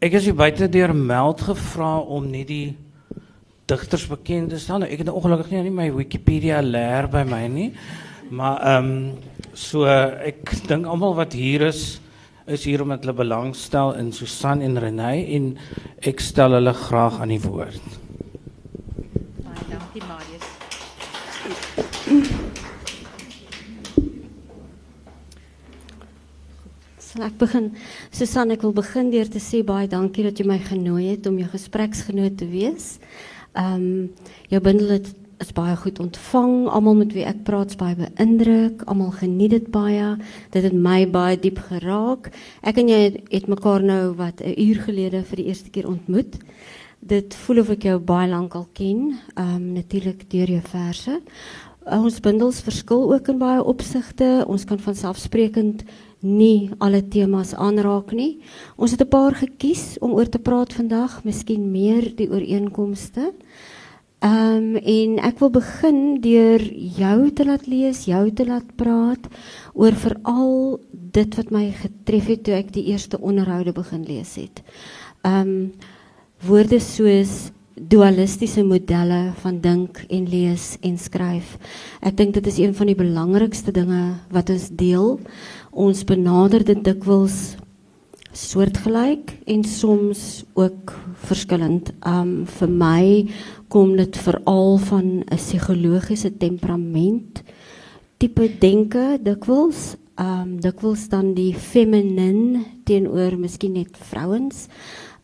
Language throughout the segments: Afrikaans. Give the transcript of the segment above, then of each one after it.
Ek is hier buite deur Meld gevra om nie die digters bekend te staan. Ek het nou ongelukkig nie my Wikipedia leer by my nie. Maar ehm um, so ek dink almal wat hier is is hier omdat hulle belangstel in Susan en Renay en ek stel hulle graag aan die woord. Baie dankie Marius. Sal ek begin? Susan, ek wil begin deur te sê baie dankie dat jy my genooi het om jou gespreksgenoot te wees. Ehm um, jou bundel het is baie goed ontvang. Almal met wie ek praat, is baie beïndruk. Almal geniet dit baie. Dit het my baie diep geraak. Ek en jy het, mekaar nou wat 'n uur gelede vir die eerste keer ontmoet. Dit voel of ek jou baie lank al ken. Ehm um, natuurlik deur jou verse. Ons bundels verskil ook in baie opsigte. Ons kan van selfsprekend nie alle temas aanraak nie. Ons het 'n paar gekies om oor te praat vandag, miskien meer die ooreenkomste. Ehm um, en ek wil begin deur jou te laat lees, jou te laat praat oor veral dit wat my getref het toe ek die eerste onderhoude begin lees het. Ehm um, woorde soos dualistiese modelle van dink en lees en skryf. Ek dink dit is een van die belangrikste dinge wat ons deel. Ons benader dit dikwels soortgelyk en soms ook verskillend. Um vir my kom dit veral van 'n psigologiese temperament tipe denke dikwels. Um dikwels dan die feminin teenoor miskien net vrouens.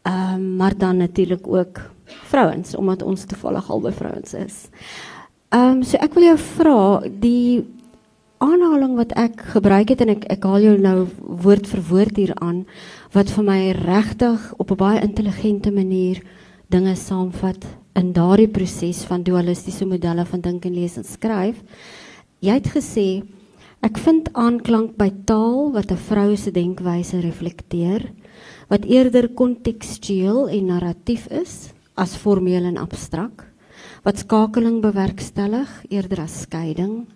Um maar dan natuurlik ook vrouens omdat ons toevallig albei vrouens is. Um so ek wil jou vra die aanhaling wat ek gebruik het en ek ek haal jou nou woord vir woord hier aan wat vir my regtig op 'n baie intelligente manier dinge saamvat in daardie proses van dualistiese modelle van dink en lees en skryf. Jy het gesê ek vind aanklank by taal wat 'n vrou se denkwyse reflekteer wat eerder kontekstueel en narratief is as formeel en abstrak wat skakeling bewerkstellig eerder as skeiding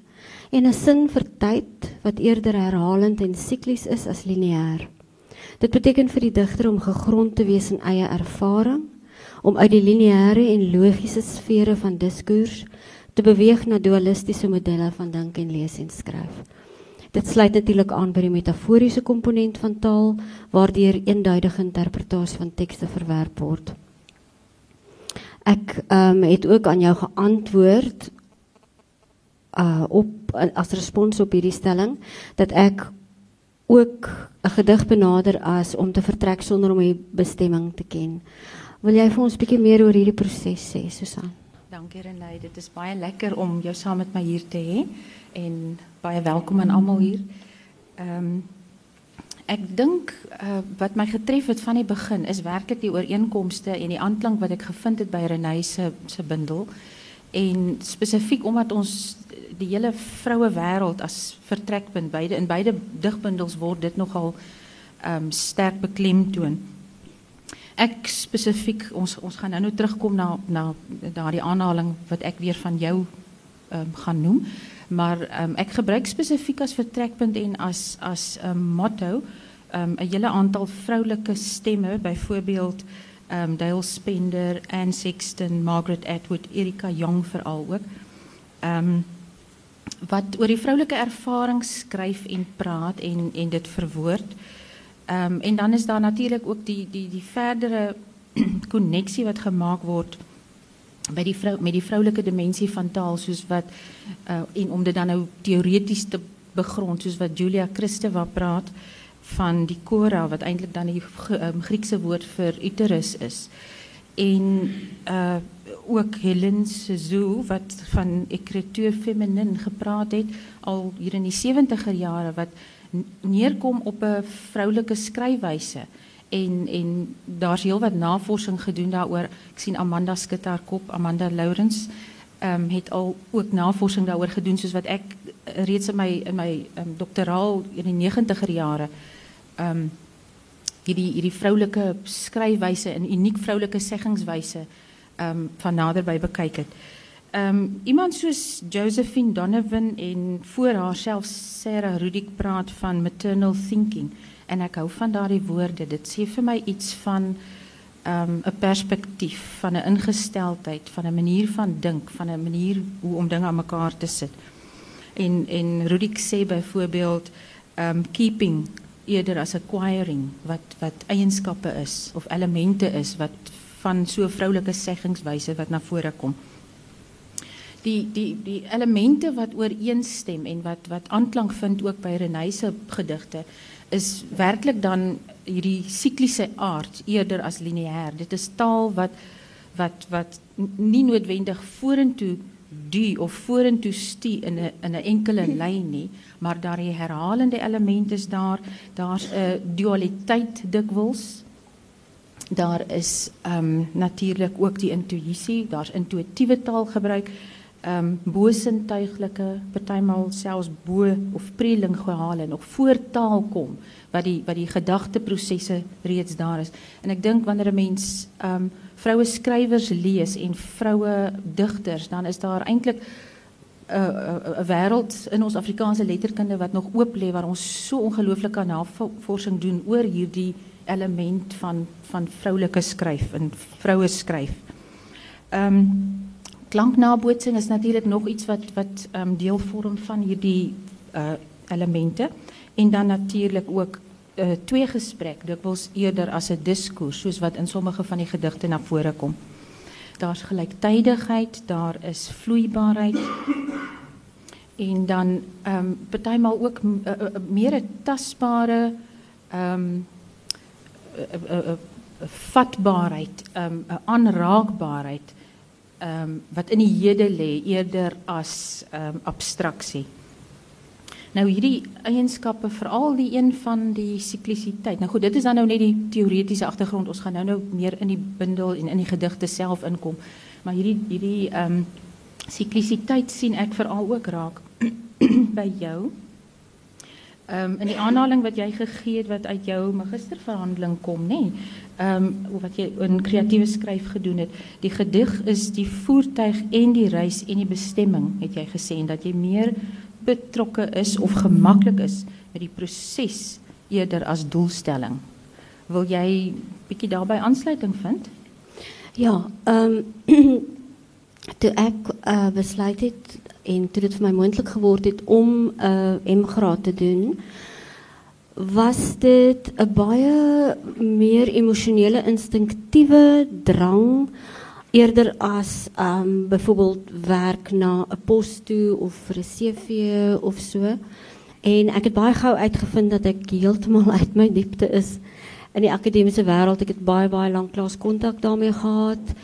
en 'n sin vir tyd wat eerder herhalend en siklies is as lineêr. Dit beteken vir die digter om gegrond te wees in eie ervaring, om uit die lineêre en logiese sfere van diskurs te beweeg na dualistiese modelle van dink en lees en skryf. Dit sluit natuurlik aan by die metaforiese komponent van taal waardeur eenduidige interpretasie van tekste verwerp word. Ek ehm um, het ook aan jou geantwoord uh op as respons op hierdie stelling dat ek ook 'n gedig benader as om te vertrek sonder om die bestemming te ken. Wil jy vir ons bietjie meer oor hierdie proses sê, Susan? Dankie Renay, dit is baie lekker om jou saam met my hier te hê en baie welkom aan almal hier. Ehm um, ek dink uh, wat my getref het van die begin is werklik die ooreenkomste en die aanklank wat ek gevind het by Renay bundel en spesifiek omdat ons die hele vroue wêreld as vertrekpunt beide in beide digbundels word dit nogal ehm um, sterk beklemtoon. Ek spesifiek ons ons gaan nou nou terugkom na na daardie aanhaling wat ek weer van jou ehm um, gaan noem. Maar ehm um, ek gebruik spesifiek as vertrekpunt en as as motto ehm um, 'n hele aantal vroulike stemme byvoorbeeld ehm um, Dale Spender, Anne Sexton, Margaret Atwood, Erika Jong veral ook. Um, wat oor die vroulike ervaring skryf en praat en en dit verwoord. Ehm en dan is daar natuurlik ook die die die verdere koneksie wat gemaak word by die vrou met die vroulike dimensie van taal soos wat uh, en om dit dan nou teoreties te begrond soos wat Julia Christeva praat van die kora wat eintlik dan die um, Griekse woord vir uterus is. En uh ook Helen Sezou wat van écriture féminine gepraat het al hier in die 70er jare wat neerkom op 'n vroulike skryfwyse en en daar's heelwat navorsing gedoen daaroor. Ek sien Amanda skud haar kop, Amanda Lourens ehm um, het al ook navorsing daaroor gedoen soos wat ek reeds in my in my um, doktoraal in die 90er jare ehm um, hierdie hierdie vroulike skryfwyse en uniek vroulike seggingswyse um, van naderby bekyk het. Um, iemand soos Josephine Donovan en voor haar self Sarah Rudik praat van maternal thinking. En ek hou van daardie woorde. Dit sê vir my iets van ehm, 'n um, perspektief, van 'n ingesteldheid, van 'n manier van dink, van 'n manier hoe om dinge aan mekaar te sit. En en Rudik sê byvoorbeeld um keeping eerder as acquiring wat wat eienskappe is of elemente is wat van so vroulike seggingswyse wat na vore kom. Die die die elemente wat ooreenstem en wat wat aanklank vind ook by Renée se gedigte is werklik dan hierdie sikliese aard eerder as lineêr. Dit is taal wat wat wat nie noodwendig vorentoe die of vorentoe stie in 'n in 'n enkele lyn nie, maar daar die herhalende elemente is daar, daar's 'n dualiteit dikwels. Daar is ehm um, natuurlik ook die intuïsie, daar's intuïtiewe taalgebruik, ehm um, bosintuiglike, partymal selfs bo of prelinguale nog voor taal kom wat die wat die gedagteprosesse reeds daar is. En ek dink wanneer 'n mens ehm um, vroue skrywers lees en vroue digters, dan is daar eintlik 'n uh, 'n uh, wêreld in ons Afrikaanse letterkunde wat nog oop lê waar ons so ongelooflike navorsing doen oor hierdie element van van vroulike skryf en vroue skryf. Ehm is natuurlik nog iets wat wat ehm deel vorm van hierdie uh elemente en dan natuurlik ook uh, twee gesprek dikwels eerder as 'n diskurs soos wat in sommige van die gedigte na vore kom. Daar's gelyktydigheid, daar is vloeibaarheid en dan ehm um, partymal ook uh, uh, meer 'n tasbare ehm um, uh, uh, uh, vatbaarheid, ehm um, 'n aanraakbaarheid ehm um, wat in die hede lê eerder as ehm um, abstraksie. Nou hierdie eienskappe veral die een van die siklisiteit. Nou goed, dit is dan nou net die teoretiese agtergrond. Ons gaan nou nou meer in die bundel en in die gedigte self inkom. Maar hierdie hierdie ehm um, siklisiteit sien ek veral ook raak by jou. Ehm um, in die aanhaling wat jy gegee het wat uit jou magisterverhandeling kom, nê? Nee, ehm um, wat jy in kreatiewe skryf gedoen het. Die gedig is die voertuig en die reis en die bestemming, het jy gesê en dat jy meer betrokke is of gemaklik is met die proses eerder as doelstelling. Wil jy bietjie daarbey aansluiting vind? Ja, ehm um, toe ek uh, besluit het en toe dit vir my moontlik geword het om 'n uh, M-graad te doen, was dit 'n baie meer emosionele instinktiewe drang eerder as um byvoorbeeld werk na 'n pos toe of vir 'n CV of so. En ek het baie gou uitgevind dat ek heeltemal uit my diepte is in die akademiese wêreld. Ek het baie baie lank klas kontak daarmee gehad.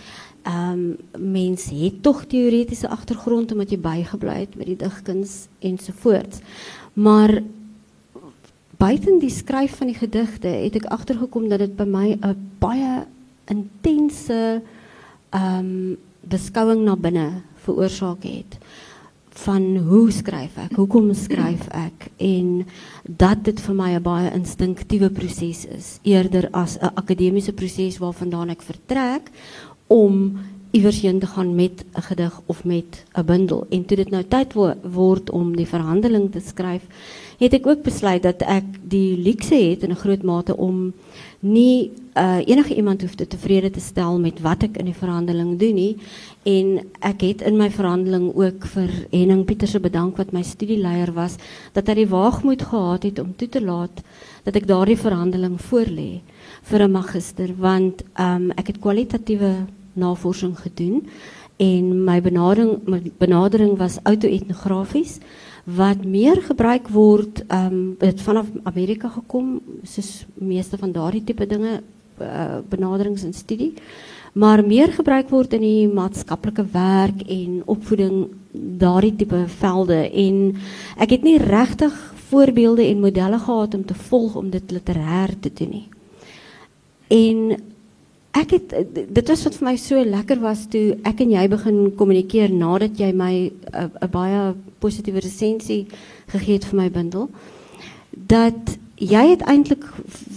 Um mense het tog teoretiese agtergrond omdat jy bygebly het met die digkuns ensovoorts. Maar buiten die skryf van die gedigte het ek agtergekom dat dit by my 'n baie intense um, beschouwing naar binnen veroorzaak het. Van hoe schrijf ik, hoe kom schrijf ik en dat dit voor mij een baie instinctieve proces is. Eerder als een academische proces waarvandaan ik vertrek om iewers heen te gaan met 'n gedig of met 'n bundel. En toe dit nou tyd wo word om die verhandeling te skryf, het ek ook besluit dat ek die luxe het in 'n groot mate om nie uh, enige iemand hoef te tevrede te stel met wat ek in die verhandeling doen nie en ek het in my verhandeling ook vir Henning Pieterse bedank wat my studieleier was dat hy die waagmoed gehad het om toe te laat dat ek daardie verhandeling voorlê vir 'n magister want um, ek het kwalitatiewe navorsing gedoen en my benadering my benadering was auto-etnografies wat meer gebruik word um, het vanaf Amerika gekom soos meeste van daardie tipe dinge uh, benaderings en studie maar meer gebruik word in die maatskaplike werk en opvoeding daardie tipe velde. En ek het nie regtig voorbeelde en modelle gehad om te volg om dit literêr te doen nie. En ek het dit was wat vir my so lekker was toe ek en jy begin kommunikeer nadat jy my 'n uh, baie positiewe resensie gegee het vir my bundel dat jy het eintlik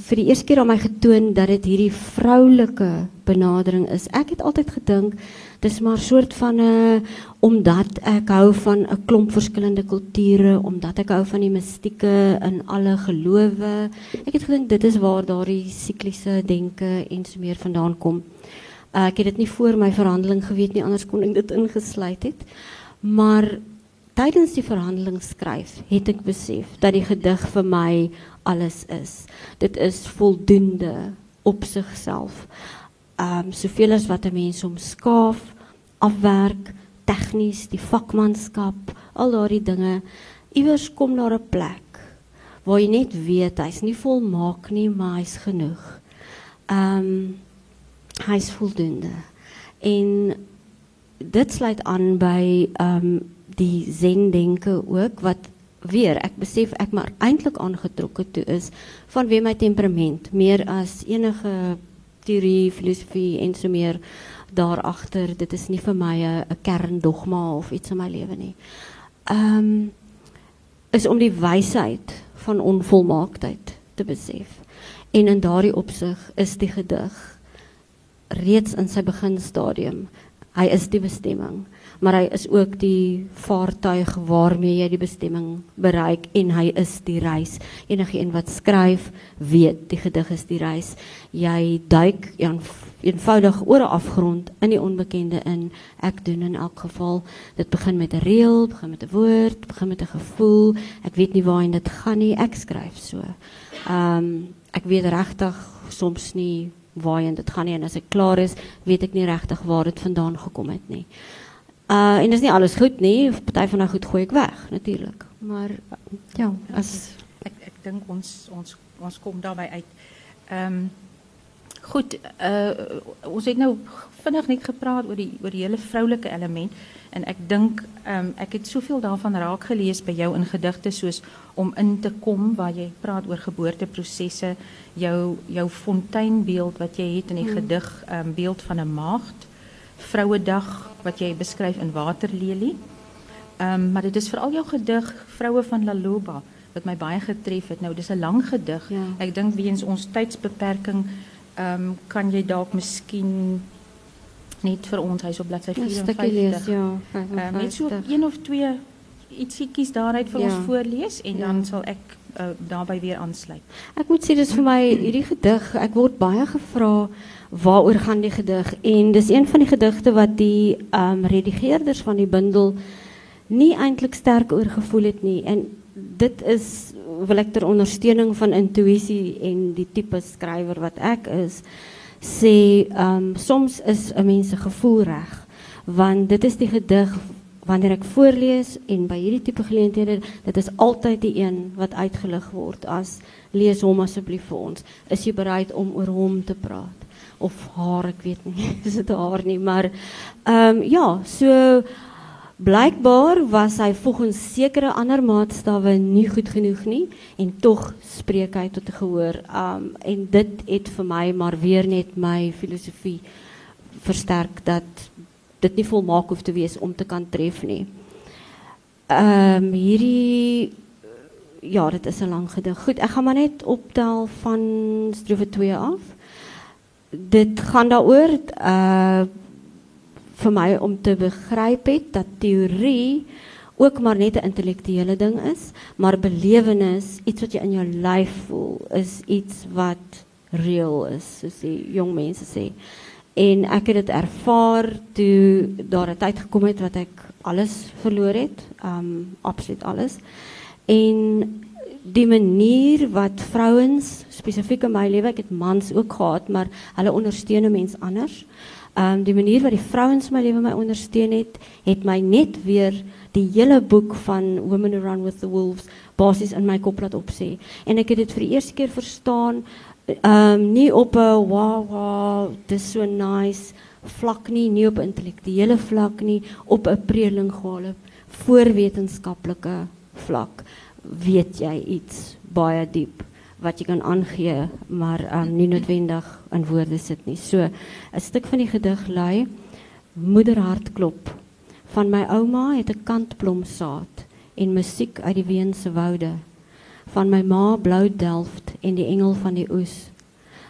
vir die eerste keer aan my getoon dat dit hierdie vroulike benadering is. Ek het altyd gedink dis maar 'n soort van uh, omdat ek hou van 'n klomp verskillende kulture, omdat ek hou van die mistieke in alle gelowe. Ek het gedink dit is waar daardie sikliese denke en so meer vandaan kom. Uh, ek het dit nie voor my verhandeling geweet nie, anders kon ek dit ingesluit het. Maar tydens die verhandeling skryf, het ek besef dat die gedig vir my alles is. Dit is voldoende op sigself. Ehm um, soveel as wat 'n mens hom skaaf, afwerk, tegnies, die vakmanskap, al daardie dinge, iewers kom daar 'n plek waar jy net weet hy's nie volmaak nie, maar hy's genoeg. Ehm um, hy's voldoende. En dit sluit aan by ehm um, die zen denke ook wat weer ek besef ek maar eintlik aangetrokke toe is van wie my temperament meer as enige teorie filosofie en so meer daar agter dit is nie vir my 'n kerndogma of iets in my lewe nie. Ehm um, is om die wysheid van onvolmaaktheid te besef. En in daardie opsig is die gedig reeds in sy beginstadium. Hy is die bestemming maar hy is ook die vaartuig waarmee jy die bestemming bereik en hy is die reis. Enige een wat skryf, weet die gedig is die reis. Jy duik een, eenvoudig oor 'n afgrond in die onbekende in. Ek doen in elk geval, dit begin met 'n reël, begin met 'n woord, begin met 'n gevoel. Ek weet nie waarheen dit gaan nie. Ek skryf so. Ehm um, ek weet regtig soms nie waarheen dit gaan nie en as ek klaar is, weet ek nie regtig waar dit vandaan gekom het nie. Uh en dis nie alles goed nie, party van daai goed gooi ek weg natuurlik. Maar ja, as ek ek dink ons ons ons kom daarby uit. Ehm um, goed, uh ons het nou vinnig net gepraat oor die oor die hele vroulike element en ek dink ehm um, ek het soveel daarvan raak gelees by jou in gedigte soos om in te kom waar jy praat oor geboorteprosesse, jou jou fonteinbeeld wat jy het in die hmm. gedig ehm um, beeld van 'n maagd Vrouwendag, wat jij beschrijft in Waterlelie. Um, maar dit is vooral jouw gedig Vrouwen van La Loba, wat mij baie getref het. Nou, dit is een lang gedig. Ja. Ik denk, weens ons tijdsbeperking, um, kan je dat misschien niet voor ons, hij is op bladzijde 54. Lees, ja, um, net zo één of twee ietsiekies daaruit voor ja. ons voorlees en ja. dan zal ik uh, daarbij weer aansluiten. Ik moet zeggen, dus voor mij, hierdie gedig, ik word baie gevraagd waaroor gaan die gedig en dis een van die gedigte wat die um redigeerders van die bundel nie eintlik sterk oor gevoel het nie en dit is wil ek ter ondersteuning van intuïsie en die tipe skrywer wat ek is sê um soms is 'n mens gevoel reg want dit is die gedig wanneer ek voorlees en by hierdie tipe geleenthede dit is altyd die een wat uitgelig word. As lees hom asseblief vir ons. Is jy bereid om oor hom te praat? Of haar, ek weet nie, is dit haar nie, maar ehm um, ja, so blykbaar was hy volgens sekere ander maatstawwe nie goed genoeg nie en tog spreek hy tot gehoor. Ehm um, en dit het vir my maar weer net my filosofie versterk dat dit nie volmaak hoef te wees om te kan tref nie. Ehm hierdie ja, dit is 'n lang gedig. Goed, ek gaan maar net optel van strofe 2 af dit gaan daaroor uh vir my om te begryp het dat teorie ook maar net 'n intellektuele ding is, maar belewenis, iets wat jy in jou lyf voel, is iets wat reëel is, soos die jong mense sê. En ek het dit ervaar toe daar 'n tyd gekom het wat ek alles verloor het, um absoluut alles. En die manier wat vrouens spesifiek in my lewe, ek het mans ook gehad, maar hulle ondersteun 'n mens anders. Um, die manier wat die vrouens my lewe my ondersteun het, het my net weer die hele boek van Women Who Run with the Wolves basies in my kop laat opsê. En ek het dit vir die eerste keer verstaan um, nie op 'n wow wow, dis so nice vlak nie, nie op intellektuele vlak nie, op 'n prelinguale voorwetenskaplike vlak weet jy iets baie diep wat jy kan aangee, maar um, nie noodwendig in woorde sit nie. So 'n stuk van die gedig lui Moederhart klop. Van my ouma het 'n kantblomsaad en musiek uit die Weense woude. Van my ma blou delft en die engel van die oes.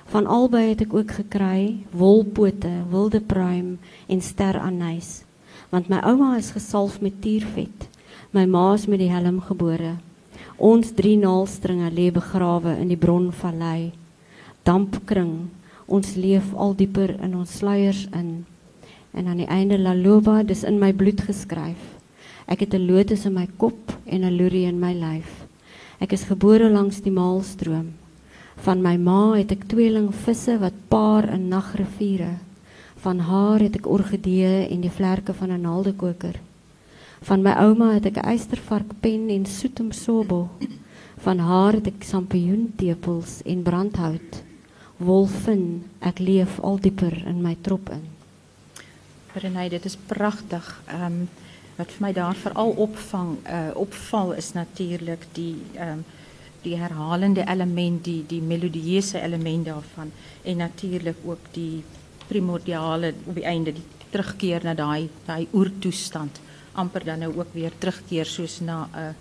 Van albei het ek ook gekry wolpote, wilde pruim en steranys. Want my ouma is gesalf met tiervet. My ma is met die helm gebore. Ons drie naalstringe lê begrawe in die bronvallei. Dampkring. Ons leef al dieper in ons sluiers in. En aan die einde la loba, dis in my bloed geskryf. Ek het 'n lotus in my kop en 'n loerie in my lyf. Ek is gebore langs die maalstroom. Van my ma het ek tweeling visse wat paar in nagriviere. Van haar het ek orgidee en die vlerke van 'n naaldekoker. Van my ouma het ek 'n eystervarkpen en soetomsobo. Van haar het ek sampioentepels en brandhout. Wolfin, ek leef al dieper in my trop in. Renay, dit is pragtig. Ehm um, wat vir my daar veral opvang uh, opval is natuurlik die ehm um, die herhalende element, die die melodieuse element daarvan en natuurlik ook die primordiale op die einde die terugkeer na daai daai oertoestand amper dan nou ook weer terugkeer soos na 'n uh,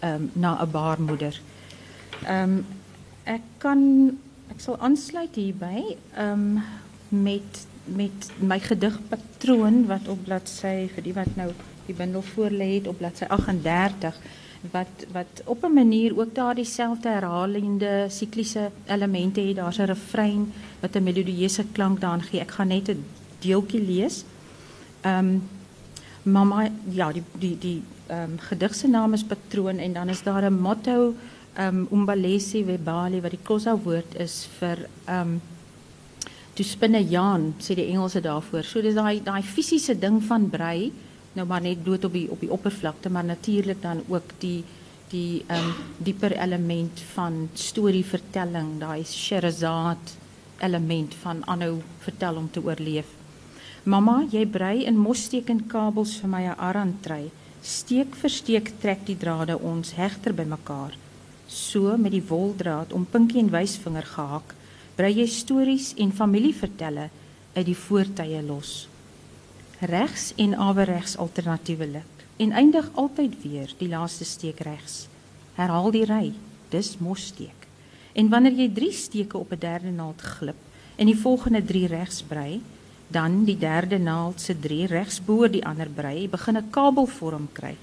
ehm um, na 'n baarmoeder. Ehm um, ek kan ek sal aansluit hierby ehm um, met met my gedigpatroon wat op bladsy vir die wat nou die bundel voor het op bladsy 38 wat wat op 'n manier ook daar dieselfde herhalende sikliese elemente het. Daar's 'n refrein wat 'n melodieuse klank daaraan gee. Ek gaan net 'n deeltjie lees. Ehm um, mamma ja, die die die ehm um, gedig naam is Patroon en dan is daar 'n motto ehm um, Umbalesi Webali wat die Khoisa woord is vir ehm um, toe spinne Jaan sê die Engelse daarvoor. So dis daai daai fisiese ding van brei nou maar net dood op die op die oppervlakte, maar natuurlik dan ook die die ehm um, dieper element van storievertelling, daai Sherazad element van aanhou vertel om te oorleef. Mamma, jy brei in mosstekenkabels vir my 'n arantrei. Steek vir steek trek die drade ons hegter bymekaar. So met die woldraad om pinkie en wysvinger gehak, brei jy stories en familievertelle uit die voortye los regs en averegs alternatiewelik en eindig altyd weer die laaste steek regs. Herhaal die ry, dis mossteek. En wanneer jy 3 steke op 'n derde naald glip en die volgende 3 regs brei, dan die derde naald se 3 regs bo die ander brei, begin 'n kabelvorm kry.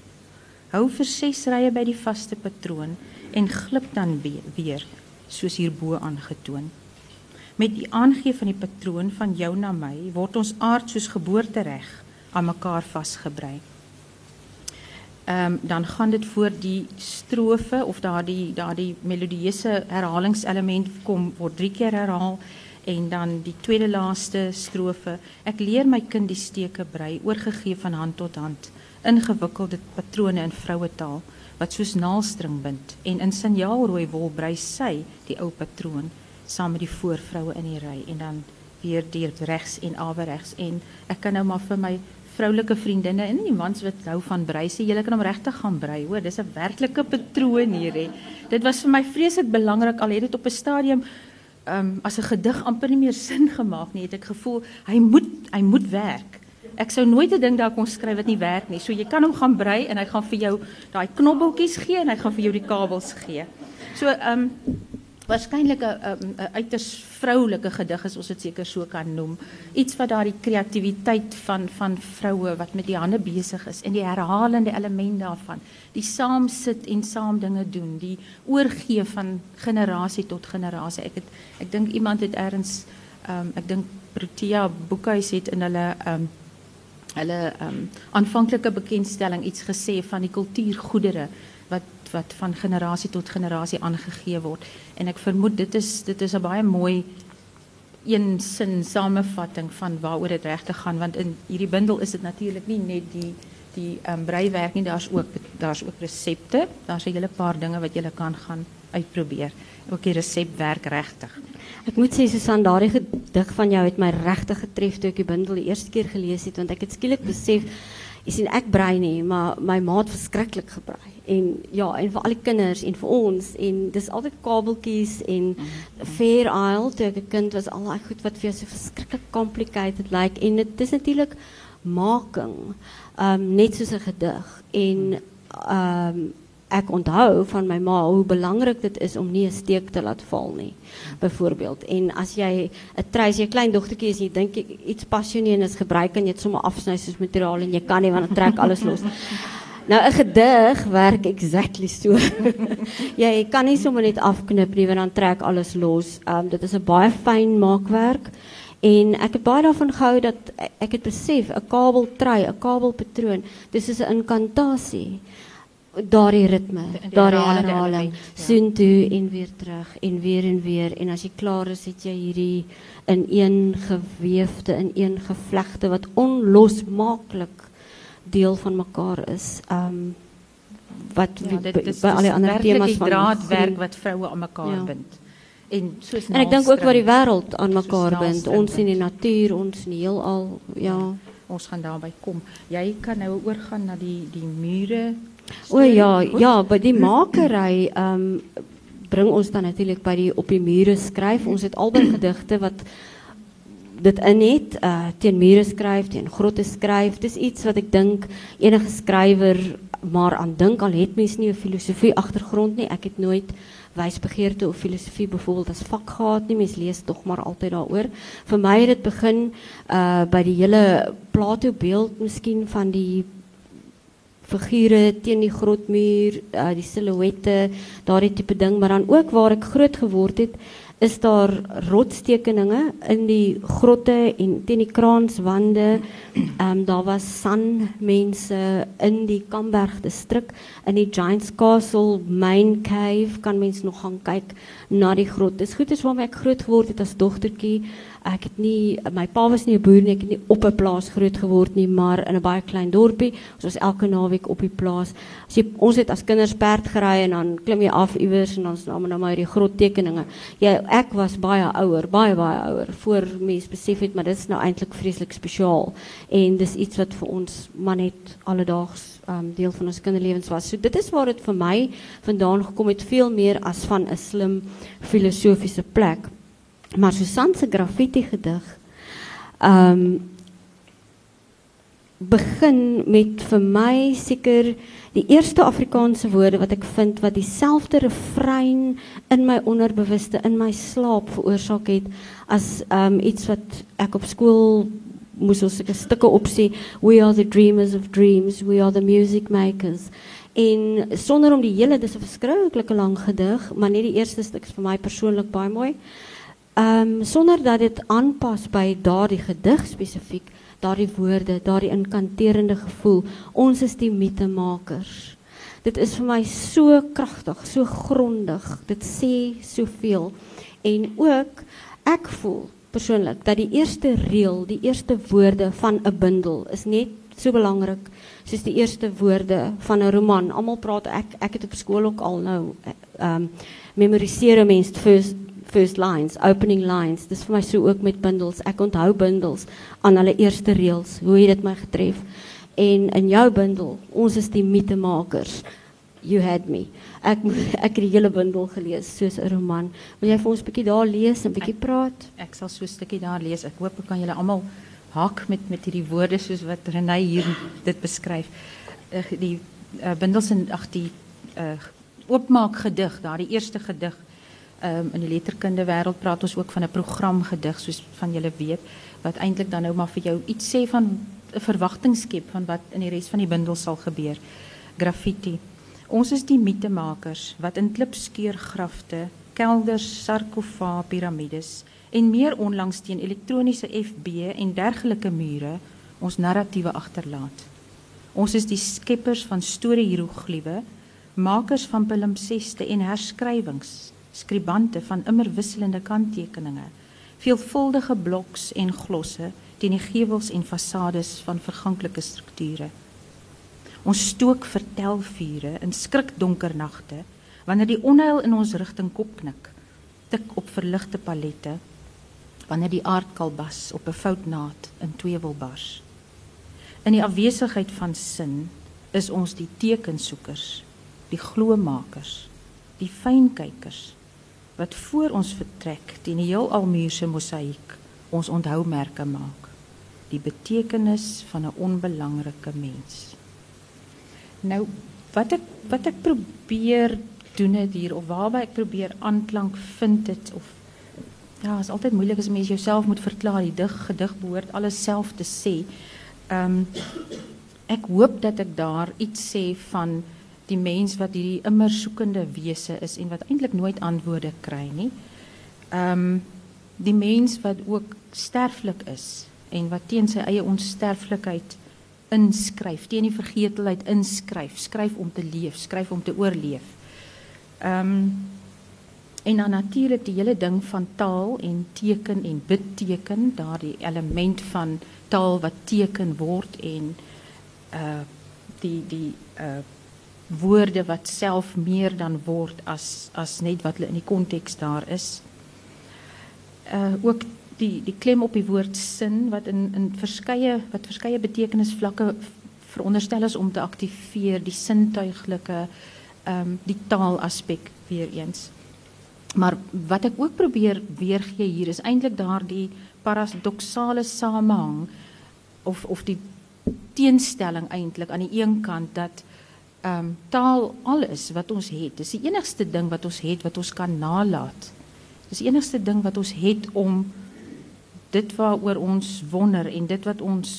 Hou vir 6 rye by die vaste patroon en glip dan weer soos hierbo aangetoon. Met die aangee van die patroon van jou na my word ons aard soos geboortereg aan mekaar vasgebrei. Ehm um, dan gaan dit voor die strofe of daardie daardie melodieuse herhalingselement kom word drie keer herhaal en dan die tweede laaste strofe. Ek leer my kind die steke brei oorgegee van hand tot hand ingewikkelde patrone in vroue taal wat soos naalstring bind en in signaalrooi wol brei sy die ou patroon saam met die voorvroue in die ry en dan weer deur regs en averegs en ek kan nou maar vir my vroulike vriendinne en die mans wat hou van brei sê julle kan hom regtig gaan brei hoor. Dis 'n werklike patroon hier hè. Dit was vir my vreeslik belangrik al het dit op 'n stadium um, as 'n gedig amper nie meer sin gemaak nie gevoel hy moet hy moet werk. Ek sou nooit 'n ding daar kon skryf wat nie werk nie. So jy kan hom gaan brei en hy gaan vir jou daai knobbeltjies gee en hy gaan vir jou die kabels gee. So ehm waarskynlik 'n uiters vroulike gedig is ons dit seker so kan noem. Iets wat daardie kreatiwiteit van van vroue wat met die hande besig is en die herhalende element daarvan, die saam sit en saam dinge doen, die oorgee van generasie tot generasie. Ek het ek dink iemand het eers ehm um, ek dink Protea Boekhuis het in hulle ehm um, hulle ehm um, aanvanklike bekendstelling iets gesê van die kultuurgoedere wat wat van generasie tot generasie aangegee word. En ek vermoed dit is dit is 'n baie mooi een sin samevatting van waaroor dit regtig gaan want in hierdie bundel is dit natuurlik nie net die die um, breiwerk nie daar's ook daar's ook resepte daar's 'n hele paar dinge wat jy kan gaan uitprobeer. Ook die resep werk regtig ek moet sê Susan daardie gedig van jou het my regtig getref toe ek die bundel die eerste keer gelees het want ek het skielik besef jy sien ek brei nie maar my ma het verskriklik gebrei en ja en vir al die kinders en vir ons en dis altyd kabeltjies en fair isle toe ek 'n kind was al daai goed wat vir jou so verskriklik complicated lyk en dit is natuurlik making um net soos 'n gedig en um ek onthou van my ma hoe belangrik dit is om nie 'n steek te laat val nie. Byvoorbeeld. En as jy 'n treis, jy klein dogtertjie is, jy dink iets pas jou nie en is gebruik en jy dit sommer afsny soos materiaal en jy kan nie want dit trek alles los. Nou 'n gedig werk exactly so. jy kan nie sommer net afknip nie want dan trek alles los. Um dit is 'n baie fyn maakwerk. En ek het baie daarvan gehou dat ek het besef 'n kabeltrui, 'n kabelpatroon, dis is 'n inkantasie. Daardie ritme, daardie herhaling, ja. soontoe en weer terug en weer en weer en as jy klaar is, het jy hierdie in een geweefde, in een gevlegte wat onlosmaaklik deel van mekaar is. Um wat ja, dit is, by al die ander temas van draadwerk wat vroue aan mekaar ja. bind en soos En ek dink ook wat die wêreld aan mekaar bind, ons in die natuur, ons in die heelal, ja. Ons gaan daarby kom. Jy kan nou oorgaan na die die mure. O ja, ja, by die makery ehm um, bring ons dan natuurlik by die op die mure skryf. Ons het albei gedigte wat dit in uh teen mure skryf, teen grotte skryf. Dis iets wat ek dink enige skrywer maar aan dink al het mens nie 'n filosofie agtergrond nie. Ek het nooit wysbegeerte of filosofie byvoorbeeld as vak gehad nie. Mens lees tog maar altyd daaroor. Vir my het dit begin uh by die hele Plato beeld miskien van die figure teen die grotmuur, uh die silhouette, daardie tipe ding, maar dan ook waar ek groot geword het is daar rotstekeninge in die grotte en teen die kraanswande. Ehm um, daar was sanmense in die Kamberg distrik in die Giants Castle main cave kan mens nog gaan kyk na die grot. Dis goed is waarmee ek groot geword het as dogtertjie. Ek het nie my pa was nie 'n boer nie, ek het nie op 'n plaas groot geword nie, maar in 'n baie klein dorpie. Ons was elke naweek op die plaas. As jy ons het as kinders perd gery en dan klim jy af iewers en dan is nou maar hierdie groot tekeninge. Jy ek was baie ouer, baie baie ouer voor mense besef het maar dit is nou eintlik vreeslik spesiaal en dis iets wat vir ons maar net alledaags um, deel van ons kinderlewens was. So dit is waar dit vir my vandaan gekom het veel meer as van 'n slim filosofiese plek. Maar Susan se graffiti gedig ehm um, begin met vir my seker die eerste Afrikaanse woorde wat ek vind wat dieselfde refrein in my onderbewuste in my slaap veroorsaak het as ehm um, iets wat ek op skool moes ons seker stukke opsê. We are the dreamers of dreams. We are the music makers. En sonder om die hele dis 'n verskriklike lang gedig maar net die eerste stuk is vir my persoonlik baie mooi um, sonder dat dit aanpas by daardie gedig spesifiek, daardie woorde, daardie inkanterende gevoel. Ons is die mitemakers. Dit is vir my so kragtig, so grondig. Dit sê soveel. En ook ek voel persoonlik dat die eerste reël, die eerste woorde van 'n bundel is net so belangrik soos die eerste woorde van 'n roman. Almal praat ek ek het op skool ook al nou ehm um, memoriseer mense first first lines, opening lines. Dis vir my so ook met bundels. Ek onthou bundels aan hulle eerste reëls. Hoe het dit my getref? En in jou bundel, ons is die mitemakers. You had me. Ek ek het die hele bundel gelees soos 'n roman. Wil jy vir ons 'n bietjie daar lees en bietjie praat? Ek, ek sal so 'n stukkie daar lees. Ek hoop ek kan julle almal haak met met hierdie woorde soos wat Renay hier dit beskryf. Uh, die uh, bundels en ag die uh, oopmaak gedig, daardie eerste gedig um, in die letterkunde wêreld praat ons ook van 'n program gedig soos van julle weet wat eintlik dan nou maar vir jou iets sê van 'n verwagting skep van wat in die res van die bundel sal gebeur. Graffiti. Ons is die mitemakers wat in klipskeurgrafte, kelders, sarkofae, piramides en meer onlangs teen elektroniese FB en dergelike mure ons narratiewe agterlaat. Ons is die skeppers van storiehirogliewe, makers van palimpseste en herskrywings skribante van immer wisselende kanttekeninge, veelvuldige bloks en glosse teen die gevels en fasades van verganklike strukture. Ons stook vertelvure in skrikdonker nagte wanneer die onheil in ons rigting kopknik, tik op verligte palette wanneer die aardkalbas op 'n foutnaad in twee wil bars. In die afwesigheid van sin is ons die tekensoekers, die gloemakers, die fynkykers wat voor ons vertrek teen die heelal muur se mosaïek ons onthoumerke maak die betekenis van 'n onbelangrike mens nou wat ek wat ek probeer doen dit hier of waarby ek probeer aanklank vind dit of ja, is altyd moeilik as mens jouself moet verklaar. Die dig gedig behoort alles self te sê. Ehm ek hoop dat ek daar iets sê van die mens wat hierdie immer soekende wese is en wat eintlik nooit antwoorde kry nie. Ehm die mens wat ook sterflik is en wat teen sy eie onsterflikheid inskryf, teen die vergetelheid inskryf, skryf om te leef, skryf om te oorleef. Ehm um, en dan natuurlik die hele ding van taal en teken en beteken, daardie element van taal wat teken word en uh die die uh woorde wat self meer dan word as as net wat hulle in die konteks daar is. Uh ook die die klem op die woord sin wat in in verskeie wat verskeie betekenisvlakke veronderstel is om te aktiveer die sintuiglike ehm um, die taalaspek weer eens. Maar wat ek ook probeer weergee hier is eintlik daardie paradoksale samehang of of die teenstelling eintlik aan die een kant dat ehm um, taal alles wat ons het. Dis die enigste ding wat ons het wat ons kan nalat. Dis die enigste ding wat ons het om dit waaroor ons wonder en dit wat ons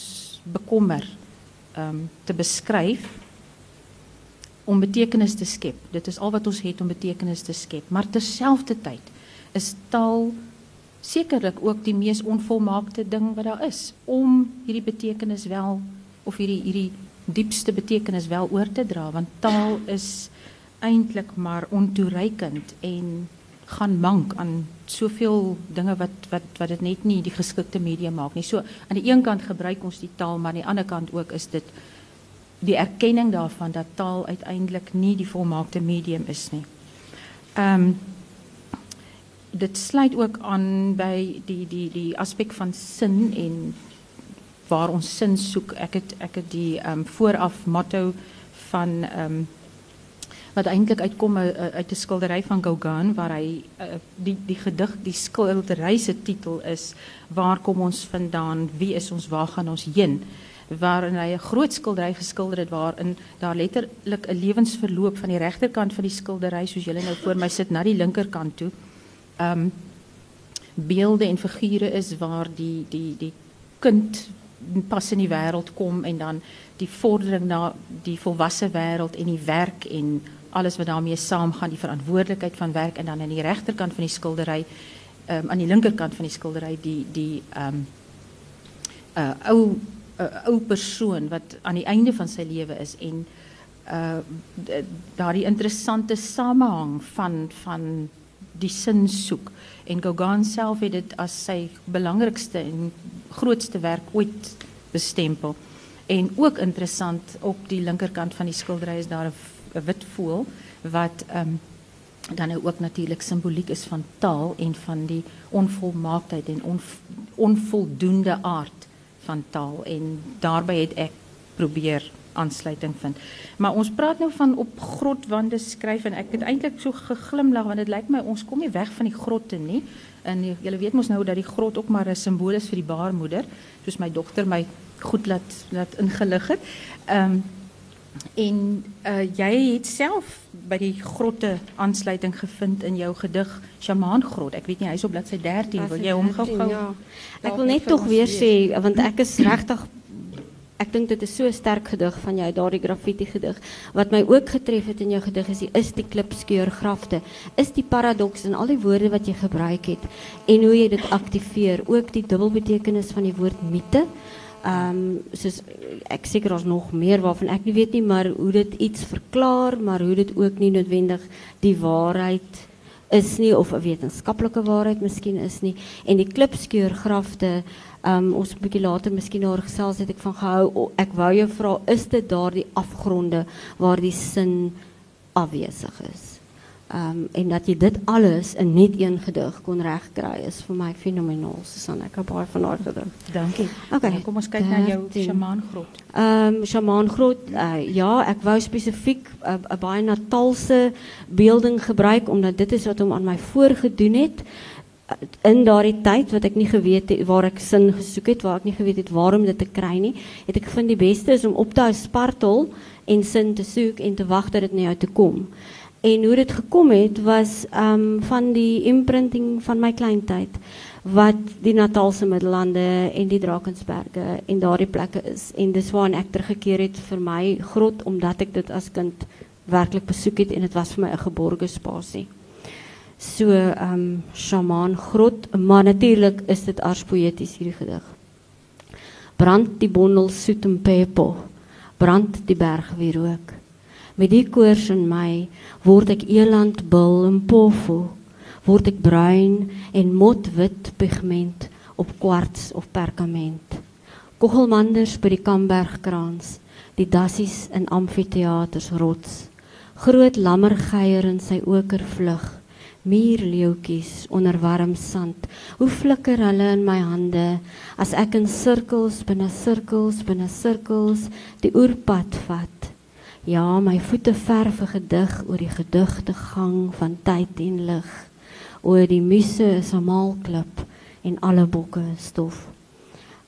bekommer ehm um, te beskryf om betekenis te skep. Dit is al wat ons het om betekenis te skep, maar terselfdertyd is taal sekerlik ook die mees onvolmaakte ding wat daar is om hierdie betekenis wel of hierdie hierdie diepste betekenis wel oor te dra want taal is eintlik maar ontoereikend en gaan mank aan soveel dinge wat wat wat dit net nie die geskikte medium maak nie. So aan die een kant gebruik ons die taal, maar aan die ander kant ook is dit die erkenning daarvan dat taal uiteindelik nie die volmaakte medium is nie. Ehm dit sluit ook aan by die die die aspek van sin en waar ons sin soek. Ek het ek het die ehm um, vooraf motto van ehm um, wat eintlik uitkom uh, uit 'n skildery van Gauguin waar hy uh, die die gedig die skildery se titel is waar kom ons vandaan? Wie is ons? Waar gaan ons heen? Waarin hy 'n groot skildery geskilder het waarin daar letterlik 'n lewensverloop van die regterkant van die skildery soos julle nou voor my sit na die linkerkant toe um beelde en figure is waar die die die kind pas in die wêreld kom en dan die vordering na die volwasse wêreld en die werk en alles wat daarmee saamgaan, die verantwoordelikheid van werk en dan aan die regterkant van die skildery, ehm aan die linkerkant van die skildery die die ehm uh, ou uh, ou persoon wat aan die einde van sy lewe is en uh daardie interessante samehang van van die sin soek en Gauguin self het dit as sy belangrikste en grootste werk ooit bestempel. En ook interessant op die linkerkant van die skildery is daar 'n wit voël wat ehm um, dan nou ook natuurlik simboliek is van taal en van die onvolmaaktheid en on, onvoldoende aard van taal en daarbey het ek probeer aansluiting vind. Maar ons praat nou van op grotwande skryf en ek het eintlik so geglimlag want dit lyk my ons kom nie weg van die grotte nie. En julle weet mos nou dat die grot ook maar 'n simbool is vir die baarmoeder, soos my dogter my goed laat laat ingelig het. Ehm um, En uh, jy het self by die grotte aansluiting gevind in jou gedig Shaman Grot. Ek weet nie hy's op bladsy 13. Wil jy hom gou-gou? Ja. Ek wil net tog weer sê want ek is regtig ek dink dit is so 'n sterk gedig van jou daardie graffiti gedig. Wat my ook getref het in jou gedig is die is die klipskeur grafte. Is die paradoks in al die woorde wat jy gebruik het en hoe jy dit aktiveer, ook die dubbelbetekenis van die woord mite. Ehm um, soos ek seker ons nog meer waarvan ek nie weet nie, maar hoe dit iets verklaar, maar hoe dit ook nie noodwendig die waarheid is nie of 'n wetenskaplike waarheid miskien is nie. En die klipskeurgrafte, ehm um, ons 'n bietjie later miskien daar gesels het ek van gehou. Ek wou jou vra, is dit daardie afgronde waar die sin afwesig is? Um, en dat je dit alles in niet één gedig kon regkry is vir my fenomenaal. Susan, ek het baie van haar gedig. Dankie. Okay, kom ons kyk na jou shamaangrot. Ehm um, shamaangrot, uh, ja, ek wou spesifiek 'n uh, baie Natalse beelding gebruik omdat dit is wat hom aan my voorgedoen het. in daardie tyd wat ek nie geweet het waar ek sin gesoek het, waar ek nie geweet het waarom dit te kry nie, het ek gevind die beste is om op te hou spartel en sin te soek en te wag dat dit na jou toe kom. En hoe dit gekom het was um van die imprinting van my kleintyd wat die Natalse Middellande en die Drakensberge en daardie plekke is en dis waar ek teruggekeer het vir my grot omdat ek dit as kind werklik besoek het en dit was vir my 'n geborge spasie. So ehm um, Shaman grot, maar natuurlik is dit ars poeties hierdie gedig. Brand die bondel soet en pepo. Brand die berg weer rook. Met die koors in my word ek eland bil en pofo word ek bruin en motwit pigment op kwarts of perkament. Kogelmanders by die Kambergkraans, die dassies in amfitheaters rots. Groot lammergeier in sy oker vlug, muurleeuetjies onder warm sand. Hoe flikker hulle in my hande as ek in sirkels binne sirkels binne sirkels die oerpad vat. Ja, my voete verf 'n gedig oor die gedigte gang van tyd en lig oor die muse is 'n maalklip en alle bokke stof.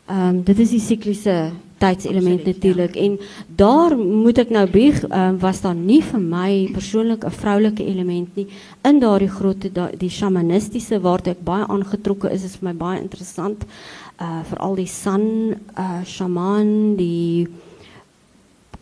Ehm um, dit is die sikliese tydselement natuurlik ja. en daar moet ek nou bieg um, was daar nie vir my persoonlik 'n vroulike element nie in daardie grotte da, die shamanistiese waartoe ek baie aangetrokke is is vir my baie interessant uh veral die san uh shaman die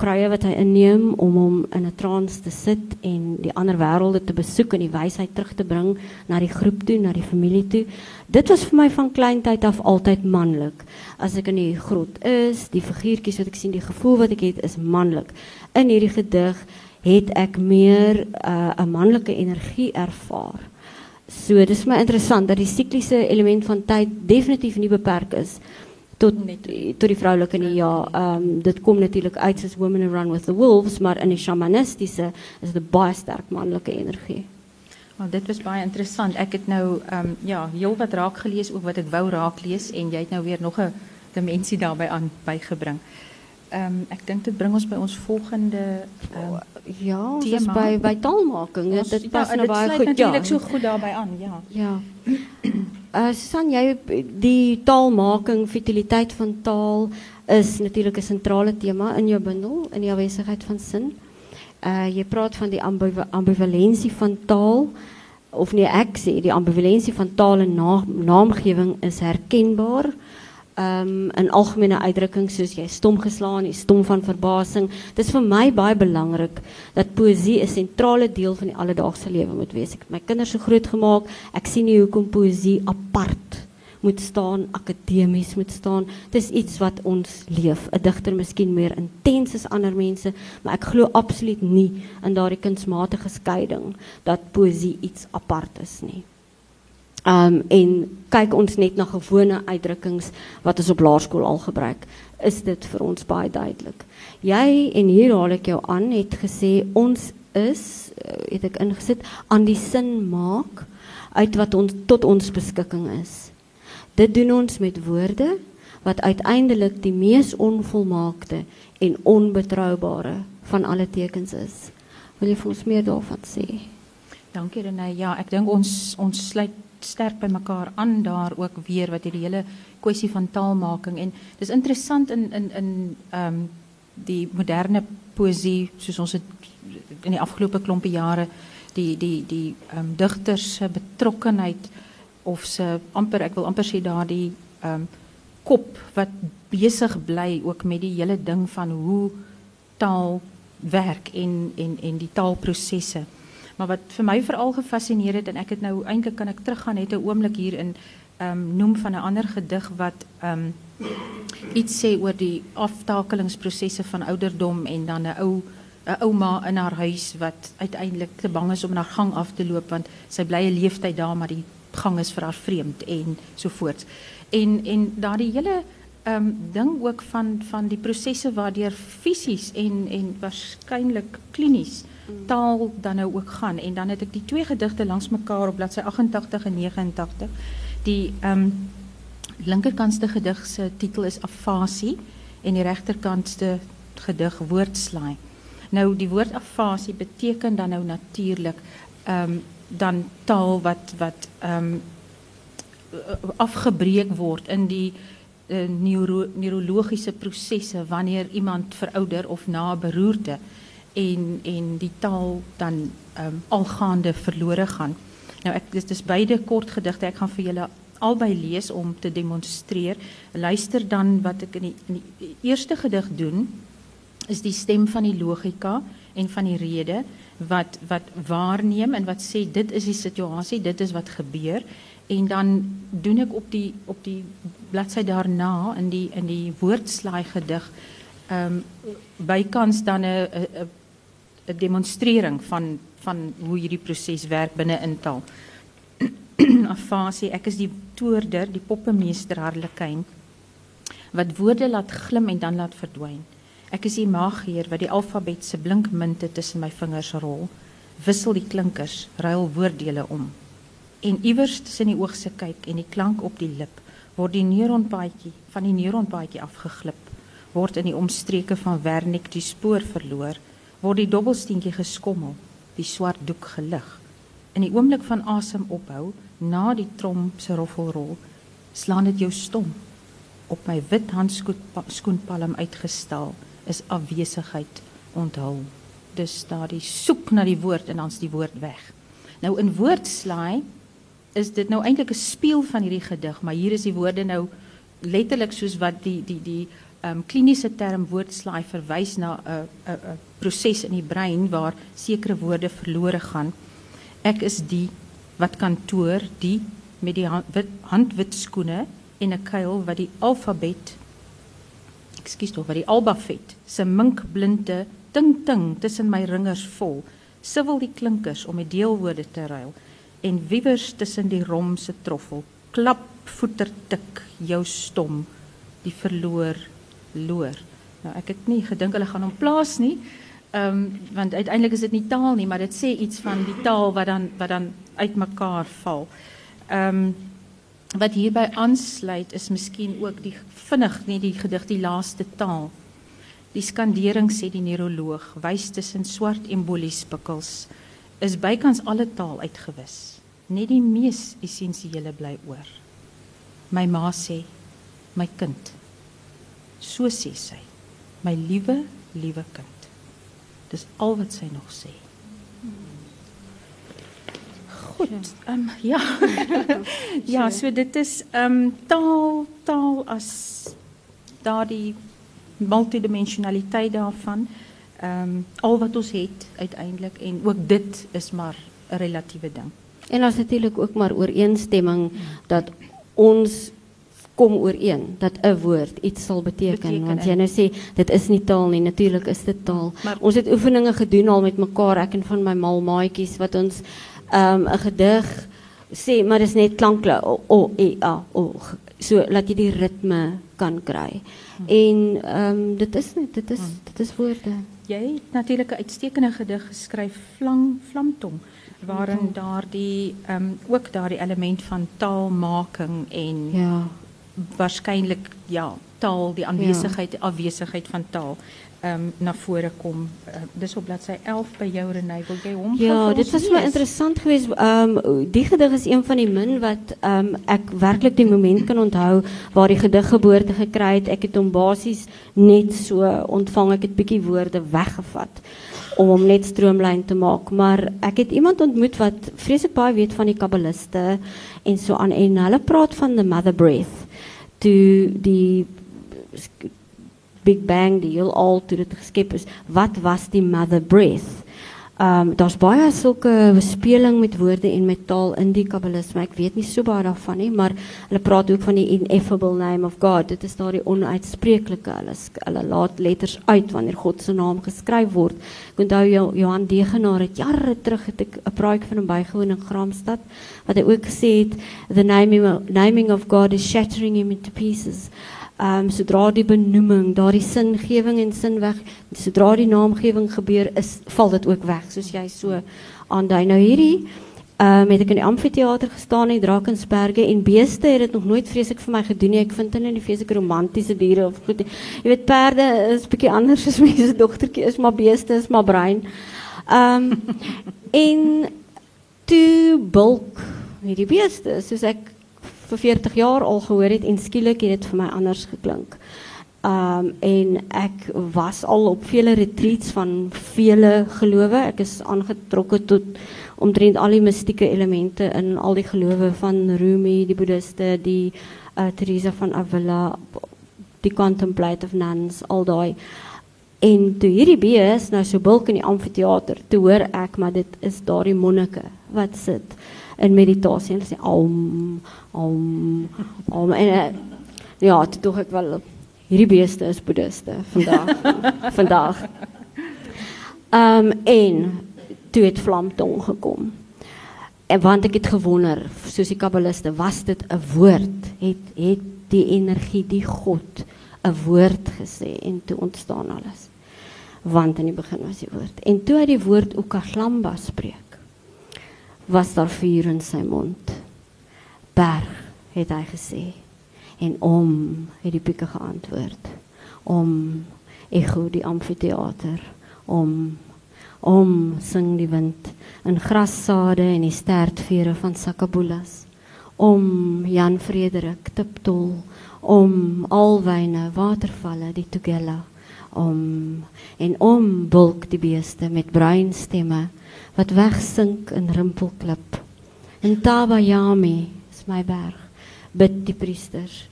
kruie wat hy inneem om hom in 'n trance te sit en die ander wêrelde te besoek en die wysheid terug te bring na die groep toe, na die familie toe. Dit was vir my van kleintyd af altyd manlik. As ek in die grot is, die figuurtjies wat ek sien, die gevoel wat ek het is manlik. In hierdie gedig het ek meer uh, 'n uh, manlike energie ervaar. So dis vir my interessant dat die sikliese element van tyd definitief nie beperk is tot tot die vrouwelijke ja ehm um, dit kom natuurlik uit as women run with the wolves maar in die shamanistiese is dit baie sterk manlike energie. Wel dit was baie interessant. Ek het nou ehm um, ja, heel wat raak gelees ook wat ek wou raak lees en jy het nou weer nog 'n dimensie daarbey aan bygebring. Ehm um, ek dink dit bring ons by ons volgende um, ja, dis by by taalmaking. Ons, dit pas ja, nou baie goed. Dit natuurlik ja. so goed daarbey aan, ja. Ja. Uh Susan, jy die taalmaking, vitaliteit van taal is natuurlik 'n sentrale tema in jou bundel in die afwesigheid van sin. Uh jy praat van die ambivalensie van taal of nee ek sê die ambivalensie van taal en na, naamgewing is herkenbaar um, in algemene uitdrukkings soos jy stom geslaan, jy stom van verbasing. Dit is vir my baie belangrik dat poësie 'n sentrale deel van die alledaagse lewe moet wees. Ek het my kinders so groot gemaak. Ek sien nie hoekom poësie apart moet staan, akademies moet staan. Dis iets wat ons leef. 'n Digter miskien meer intens as ander mense, maar ek glo absoluut nie in daardie kunsmatige skeiding dat poësie iets apart is nie. Um en kyk ons net na gewone uitdrukkings wat ons op laerskool al gebruik, is dit vir ons baie duidelik. Jy en hier haal ek jou aan het gesê ons is eh, het ek ingesit aan die sin maak uit wat ons tot ons beskikking is. Dit doen ons met woorde wat uiteindelik die mees onvolmaakte en onbetroubare van alle tekens is. Wil jy vir ons meer daarvan sê? Dankie Renée. Ja, ek dink ons ons sluit sterk by mekaar aan daar ook weer wat hierdie hele kwessie van taalmaking en dis interessant in in in um, die moderne poësie soos ons dit in die afgelope klompe jare die die die um, digters se betrokkenheid of se amper ek wil amper sê daardie um, kop wat besig bly ook met die hele ding van hoe taal werk en en en die taalprosesse. Maar wat vir my veral gefassineer het en ek het nou eintlik kan ek teruggaan net 'n oomblik hier in ehm um, noem van 'n ander gedig wat ehm um, iets sê oor die aftakelingsprosesse van ouderdom en dan 'n ou 'n ouma in haar huis wat uiteindelik te bang is om na gang af te loop want sy bly 'n leeftyd daar maar die gang is vir haar vreemd en so voort. En en daardie hele ehm um, ding ook van van die prosesse waardeur fisies en en waarskynlik klinies taal dan nou ook gaan. En dan het ek die twee gedigte langs mekaar op bladsy 88 en 89 die ehm um, linkerkantste gedig titel is afasie en die regterkantste gedig woordslaai. Nou die woord afasie beteken dan nou natuurlik ehm dan taal wat wat ehm um, afgebreek in die uh, neuro, neurologiese prosesse wanneer iemand verouder of na beroerte en en die taal dan um, algaande verlore gaan. Nou ek dis dis beide kort gedigte. Ek gaan vir julle albei lees om te demonstreer. Luister dan wat ek in die, in die eerste gedig doen is die stem van die logika en van die rede wat wat waarneem en wat sê dit is die situasie, dit is wat gebeur en dan doen ek op die op die bladsy daarna in die in die woordslaai gedig ehm um, bykans dan 'n 'n demonstrering van van hoe hierdie proses werk binne intaal. Afasie, ek is die toorder, die poppemeester Harlekyn wat woorde laat glim en dan laat verdwyn. Ek is die magier wat die alfabet se blink munte tussen my vingers rol, wissel die klinkers, ruil woorddele om. En iewers tussen die oog se kyk en die klank op die lip, word die neuronpaadjie van die neuronpaadjie afgeglip, word in die omstreke van Wernicke die spoor verloor, word die dobbelsteentjie geskommel, die swart doek gelig. In die oomblik van asem ophou, na die trom se roffelrol, slaan dit jou stom. Op my wit handskoenpalm uitgestal is afwesigheid onthul. Dus daardie soek na die woord en dan's die woord weg. Nou in woordslaai is dit nou eintlik 'n speel van hierdie gedig, maar hier is die woorde nou letterlik soos wat die die die um, kliniese term woordslaai verwys na 'n 'n 'n proses in die brein waar sekere woorde verlore gaan. Ek is die wat kantoor die met die hand, wit, handwit skoene en 'n kuil wat die alfabet ekskuus tog wat die albafet se minkblinde ting ting tussen my ringers vol siwel die klinkers om die deelwoorde te ruil en wiewers tussen die rom se troffel klap voeter tik jou stom die verloor loor nou ek het nie gedink hulle gaan hom plaas nie ehm um, want uiteindelik is dit nie taal nie maar dit sê iets van die taal wat dan wat dan uitmekaar val. Ehm um, wat hierby aansluit is miskien ook die vinnig nie die gedig die laaste taal. Die skandering sê die neuroloog wys tussen swart embolies spikkels is bykans alle taal uitgewis. Net die mees essensiële bly oor. My ma sê my kind so sê sy my liewe liewe kind dis al wat sy nog sê Goed. Ehm um, ja. ja, so dit is ehm um, taal taal as daardie multidimensionaliteit daarvan. Ehm um, al wat ons het uiteindelik en ook dit is maar 'n relatiewe ding. En as natuurlik ook maar ooreenstemming dat ons kom ooreen dat 'n woord iets sal beteken, beteken want jy nou sê dit is nie taal nie natuurlik is dit taal maar, ons het oefeninge gedoen al met mekaar ek en van my mal maatjies wat ons um, 'n gedig sê, maar dis net klankle o o e a o. So laat jy die ritme kan kry. Hmm. En ehm um, dit is net dit is hmm. dit is woorde. Jy het natuurlik 'n uitstekende gedig geskryf, Vlang Vlamtong, waarin daardie ehm um, ook daardie element van taalmaking en ja, waarskynlik ja, taal, die aanwesigheid, ja. afwesigheid van taal um, na vore kom. Uh, dis op bladsy 11 by jou Renay. Wil jy hom Ja, dit was wel interessant geweest. Ehm um, die gedig is een van die min wat ehm um, ek werklik die moment kan onthou waar die gedig geboorte gekry het. Ek het hom basies net so ontvang. Ek het bietjie woorde weggevat om hom net stroomlyn te maak, maar ek het iemand ontmoet wat vreeslik baie weet van die kabbaliste en so aan en hulle praat van the mother breath. Toe die Big Bang, die heelal toe dit geskep is, wat was die mother breath? Ehm um, daar's baie sulke speling met woorde en met taal in die kabbalisme. Ek weet nie so baie daarvan nie, maar hulle praat ook van die ineffable name of God. Dit is daardie onuitspreeklike. Hulle hulle laat letters uit wanneer God se naam geskryf word. Ek onthou Johan Degenaar het jare terug het ek 'n praatjie van hom bygewoon in Gramstad wat hy ook gesê het the naming naming of God is shattering him into pieces. Ehm um, sodra die benoeming, daardie singewing en sin weg, sodra die naamgewing gebeur is, val dit ook weg, soos jy so aandui. Nou hierdie ehm um, het ek in die amfitheater gestaan in Drakensberge en beeste het dit nog nooit vreeslik vir my gedoen nie. Ek vind hulle nie vreeslik romantiese diere of goed nie. Jy weet perde is bietjie anders as mense dogtertjie is, maar beeste is maar brein. Ehm um, en toe bulk hierdie beeste, soos ek vir 40 jaar al gehoor het en skielik het dit vir my anders geklink. Um en ek was al op vele retreats van vele gelowe. Ek is aangetrokke tot omtrent al die mystieke elemente in al die gelowe van Rumi, die boeddhiste, die uh, Teresa van Avila, die contemplative nuns, al daai. En toe hierdie bees nou so bulk in die amfitheater, toe hoor ek maar dit is daardie monnike wat sit in meditasie en sê om om om en uh, ja, toe dog ek wel hierdie beeste is boeddhiste vandag vandag. Ehm um, en toe het vlamtong gekom. En want ek het gewonder, soos die kabbaliste, was dit 'n woord? Het het die energie, die God 'n woord gesê en toe ontstaan alles. Want in die begin was die woord. En toe hy die woord Okaglamba spreek, was daar vuur in sy mond. Berg, het hy gesê en om het die pieke geantwoord om ego die amfitheater om om sing die wind in grassade en die stertvere van sakabulas om Jan Frederik tiptol om alwyne watervalle die tugela om en om bulk die beeste met bruin stemme wat wegsink in rimpelklip. En tabayami is my berg. Bid die priesters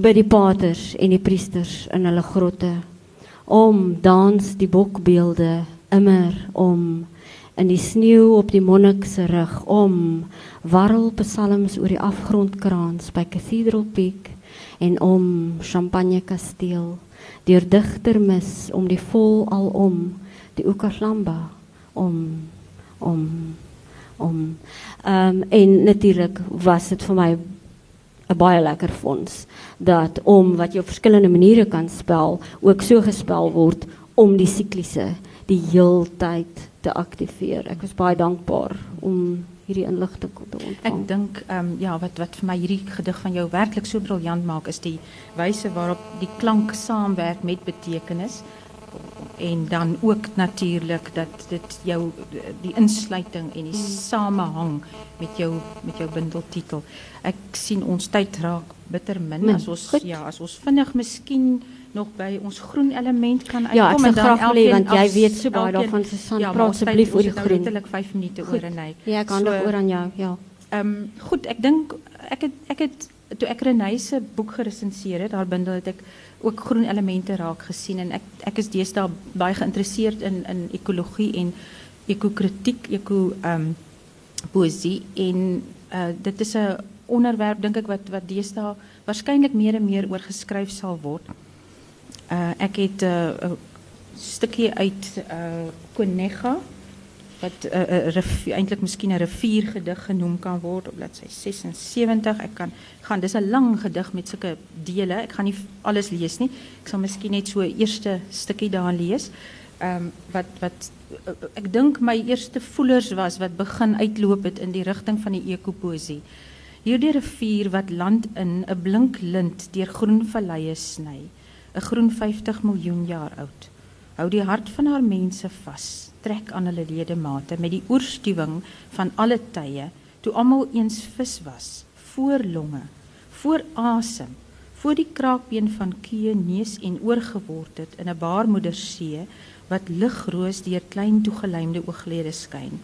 by die paters en die priesters in hulle grotte om dans die bokbeelde immer om. In die sneeu op die monnik se rug om warrel psalms oor die afgrondkraans by Cathedral Peak en om champagne kasteel deur digter mis om die vol al om die Okaslamba om om om um, en natuurlik was dit vir my 'n baie lekker fonds dat om wat jy op verskillende maniere kan spel ook so gespel word om die sikliese die heeltyd te aktiveer. Ek was baie dankbaar om hierdie inligting te ontvang. Ek dink ehm ja wat wat vir my hierdie gedig van jou werklik so briljant maak is die wyse waarop die klank saamwerk met betekenis en dan ook natuurlik dat dit jou die insluiting en die samehang met jou met jou bindeltitel. Ek sien ons tyd raak bitter min as ons Goed. ja, as ons vinnig miskien nog by ons groen element kan uitkom ja, en dan graag wil want jy weet so baie daarvan Susan ja, praat asseblief oor die groen. Letterlik 5 minute oor en hy. Ja, ek kan so, oor aan jou, ja. Ehm um, goed, ek dink ek het ek het toe ek Renée se boek geresenseer het, haar bundel het ek ook groen elemente raak gesien en ek ek is deesdae baie geïnteresseerd in in ekologie en ekokritiek, eko ehm um, poesie en uh, dit is 'n onderwerp dink ek wat wat deesdae waarskynlik meer en meer oor geskryf sal word. Uh ek het 'n uh, stukkie uit uh Konega wat uh, uh, eintlik miskien 'n riviergedig genoem kan word op bladsy 76. Ek kan gaan dis 'n lang gedig met sulke dele. Ek gaan nie alles lees nie. Ek sal miskien net so eerste stukkie daarin lees. Ehm um, wat wat uh, ek dink my eerste voelers was wat begin uitloop het in die rigting van die ekopoesie. Hierdie rivier wat land in 'n blink lint deur groen valleie sny. 'n Groen 50 miljoen jaar oud. Hou die hart van haar mense vas. Trek aan hulle ledemate met die oorstuwing van alle tye toe almal eens vis was voor longe voor asem voor die kraakbeen van kee neus en oor geword het in 'n baarmoeder see wat ligroos deur klein toegelymde ooglede skyn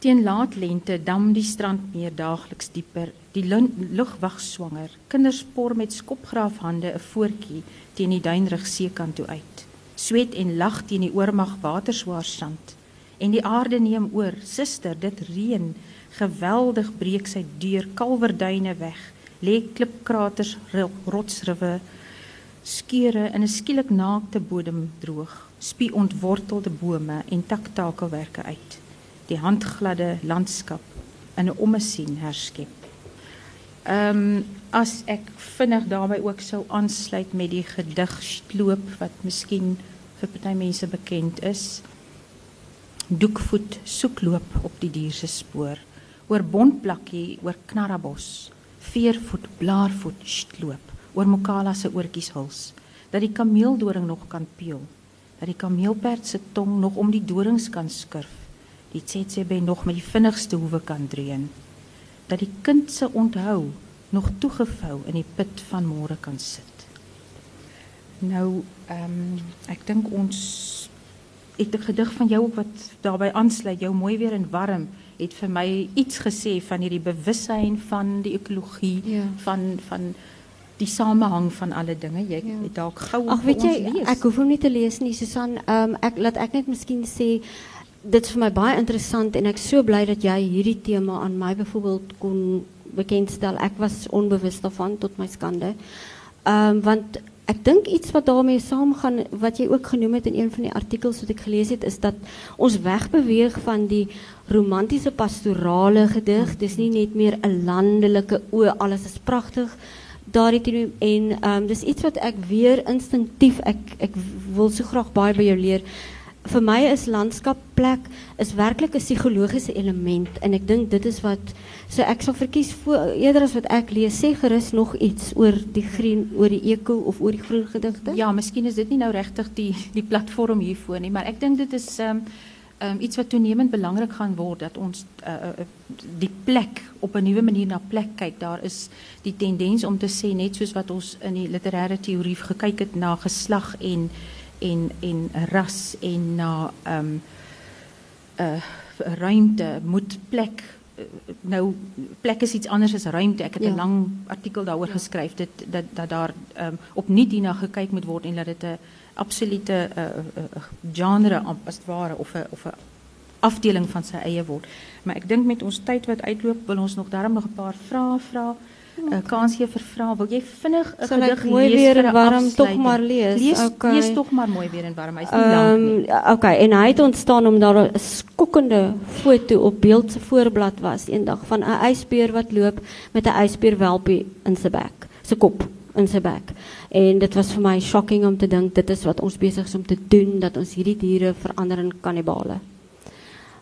teen laat lente dam die strand meer daagliks dieper. Die lug wag swanger. Kinders por met skopgraafhande 'n voetjie teen die duinrig seekant toe uit. Sweet en lag teen die oormag waterswaar sand. En die aarde neem oor. Suster dit reën. Geweldig breek sy deur. Kalverduine weg. Lê klipkraters rotsriwe skeure in 'n skielik naakte bodem droog. Spie ontwortelde bome en taktakelwerke uit die handgladde landskap in 'n ommesien herskep Ehm um, as ek vinnig daarby ook sou aansluit met die gedig Sloop wat miskien vir party mense bekend is. Doekvoet soekloop op die dier se spoor oor bontplakkie oor knarrabos veervoet blaarvoet sloop oor mokala se oortjies huls dat die kameeldoring nog kan peel dat die kameelperd se tong nog om die dorings kan skurf die tsetsebe nog met die vinnigste hoewe kan dreun dat die kind se onthou nog toegevou in die put van môre kan sit. Nou, ehm um, ek dink ons het 'n gedig van jou ook wat daarbey aansluit, jou mooi weer en warm het vir my iets gesê van hierdie bewussyn van die ekologie Ja. van van die samehang van alle dinge. Jy Ja. het dalk gou Ag weet jy, lees. ek hoef hom nie te lees nie, Susan. Ehm ek laat ek net miskien sê dit is vir my baie interessant en ek is so bly dat jy hierdie tema aan my byvoorbeeld kon bekendstel. Ek was onbewus daarvan tot my skande. Ehm want ek dink iets wat daarmee saamgaan wat jy ook genoem het in een van die artikels wat ek gelees het is dat ons wegbeweeg van die romantiese pastorale gedig. Dis nie net meer 'n landelike o, alles is pragtig daardie teenoor en ehm um, dis iets wat ek weer instinktief ek ek wil so graag baie by jou leer. Vir my is landskap plek is werklik 'n psigologiese element en ek dink dit is wat so ek sal verkies voor eerder as wat ek lees sê gerus nog iets oor die groen oor die of oor die groen gedigte. Ja, miskien is dit nie nou regtig die die platform hiervoor nie, maar ek dink dit is um, iets wat toenemend belangrik gaan word dat ons uh, uh, die plek op 'n nuwe manier na plek kyk. Daar is die tendens om te sê net soos wat ons in die literêre teorie gekyk het na geslag en en ras en na ehm um, uh ruimte moet plek uh, nou plek is iets anders as ruimte. Ek het 'n Ja. lang artikel daaroor Ja. geskryf dit dat dat daar ehm um, opnuut hierna gekyk moet word en dat dit 'n absolute uh, uh, uh, genre am- as het ware of 'n of 'n afdeling van sy eie word. Maar ek dink met ons tyd wat uitloop wil ons nog daarom nog 'n paar vrae vra. 'n Kans gee vir vrae. Wil jy vinnig 'n gedig mooi lees weer vir en warm tog maar lees? Lees, Okay. lees tog maar mooi weer en warm. Hy's nie Ehm lank nie. um, okay en hy het ontstaan omdat daar 'n skokkende foto op beeld se voorblad was eendag van 'n ysbeer wat loop met 'n ysbeerwelpie in sy bek, sy kop in sy bek. En dit was vir my shocking om te dink dit is wat ons besig is om te doen dat ons hierdie diere verander in kannibale.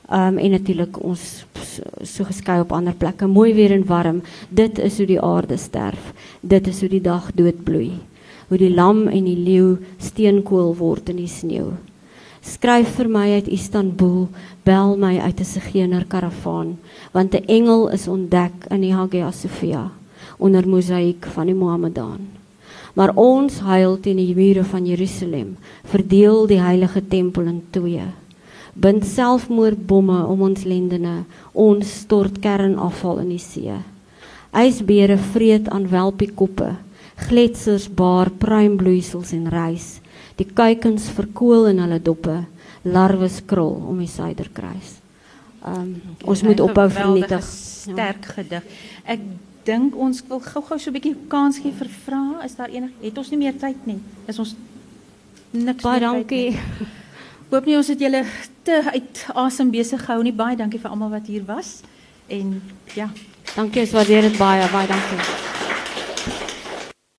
Um, en natuurlik ons so, so op ander plekke, mooi weer en warm. Dit is hoe die aarde sterf. Dit is hoe die dag doodbloei. Hoe die lam en die leeu steenkool word in die sneeu. Skryf vir my uit Istanbul, bel my uit 'n Sigener karavaan, want 'n engel is ontdek in die Hagia Sophia onder mosaïek van die Mohammedaan. Maar ons huil teen die mure van Jerusalem, verdeel die heilige tempel in twee bind selfmoordbomme om ons lendene, ons stort kernafval in die see. Ysbere vreet aan welpiekoppe, gletsers baar pruimbloeisels en rys. Die kuikens verkoel in hulle doppe, larwes krul om die suiderkruis. Um, ons moet ophou vernietig. Sterk gedig. Ek dink ons wil gou-gou so 'n bietjie kans gee vir vrae. Is daar enig? Het ons nie meer tyd nie. Is ons niks Baie meer tyd nie. Hoop nie ons het julle te uit asem besig gehou nie. Baie dankie vir almal wat hier was. En ja, Dankie, ons waardeer dit baie, baie dankie.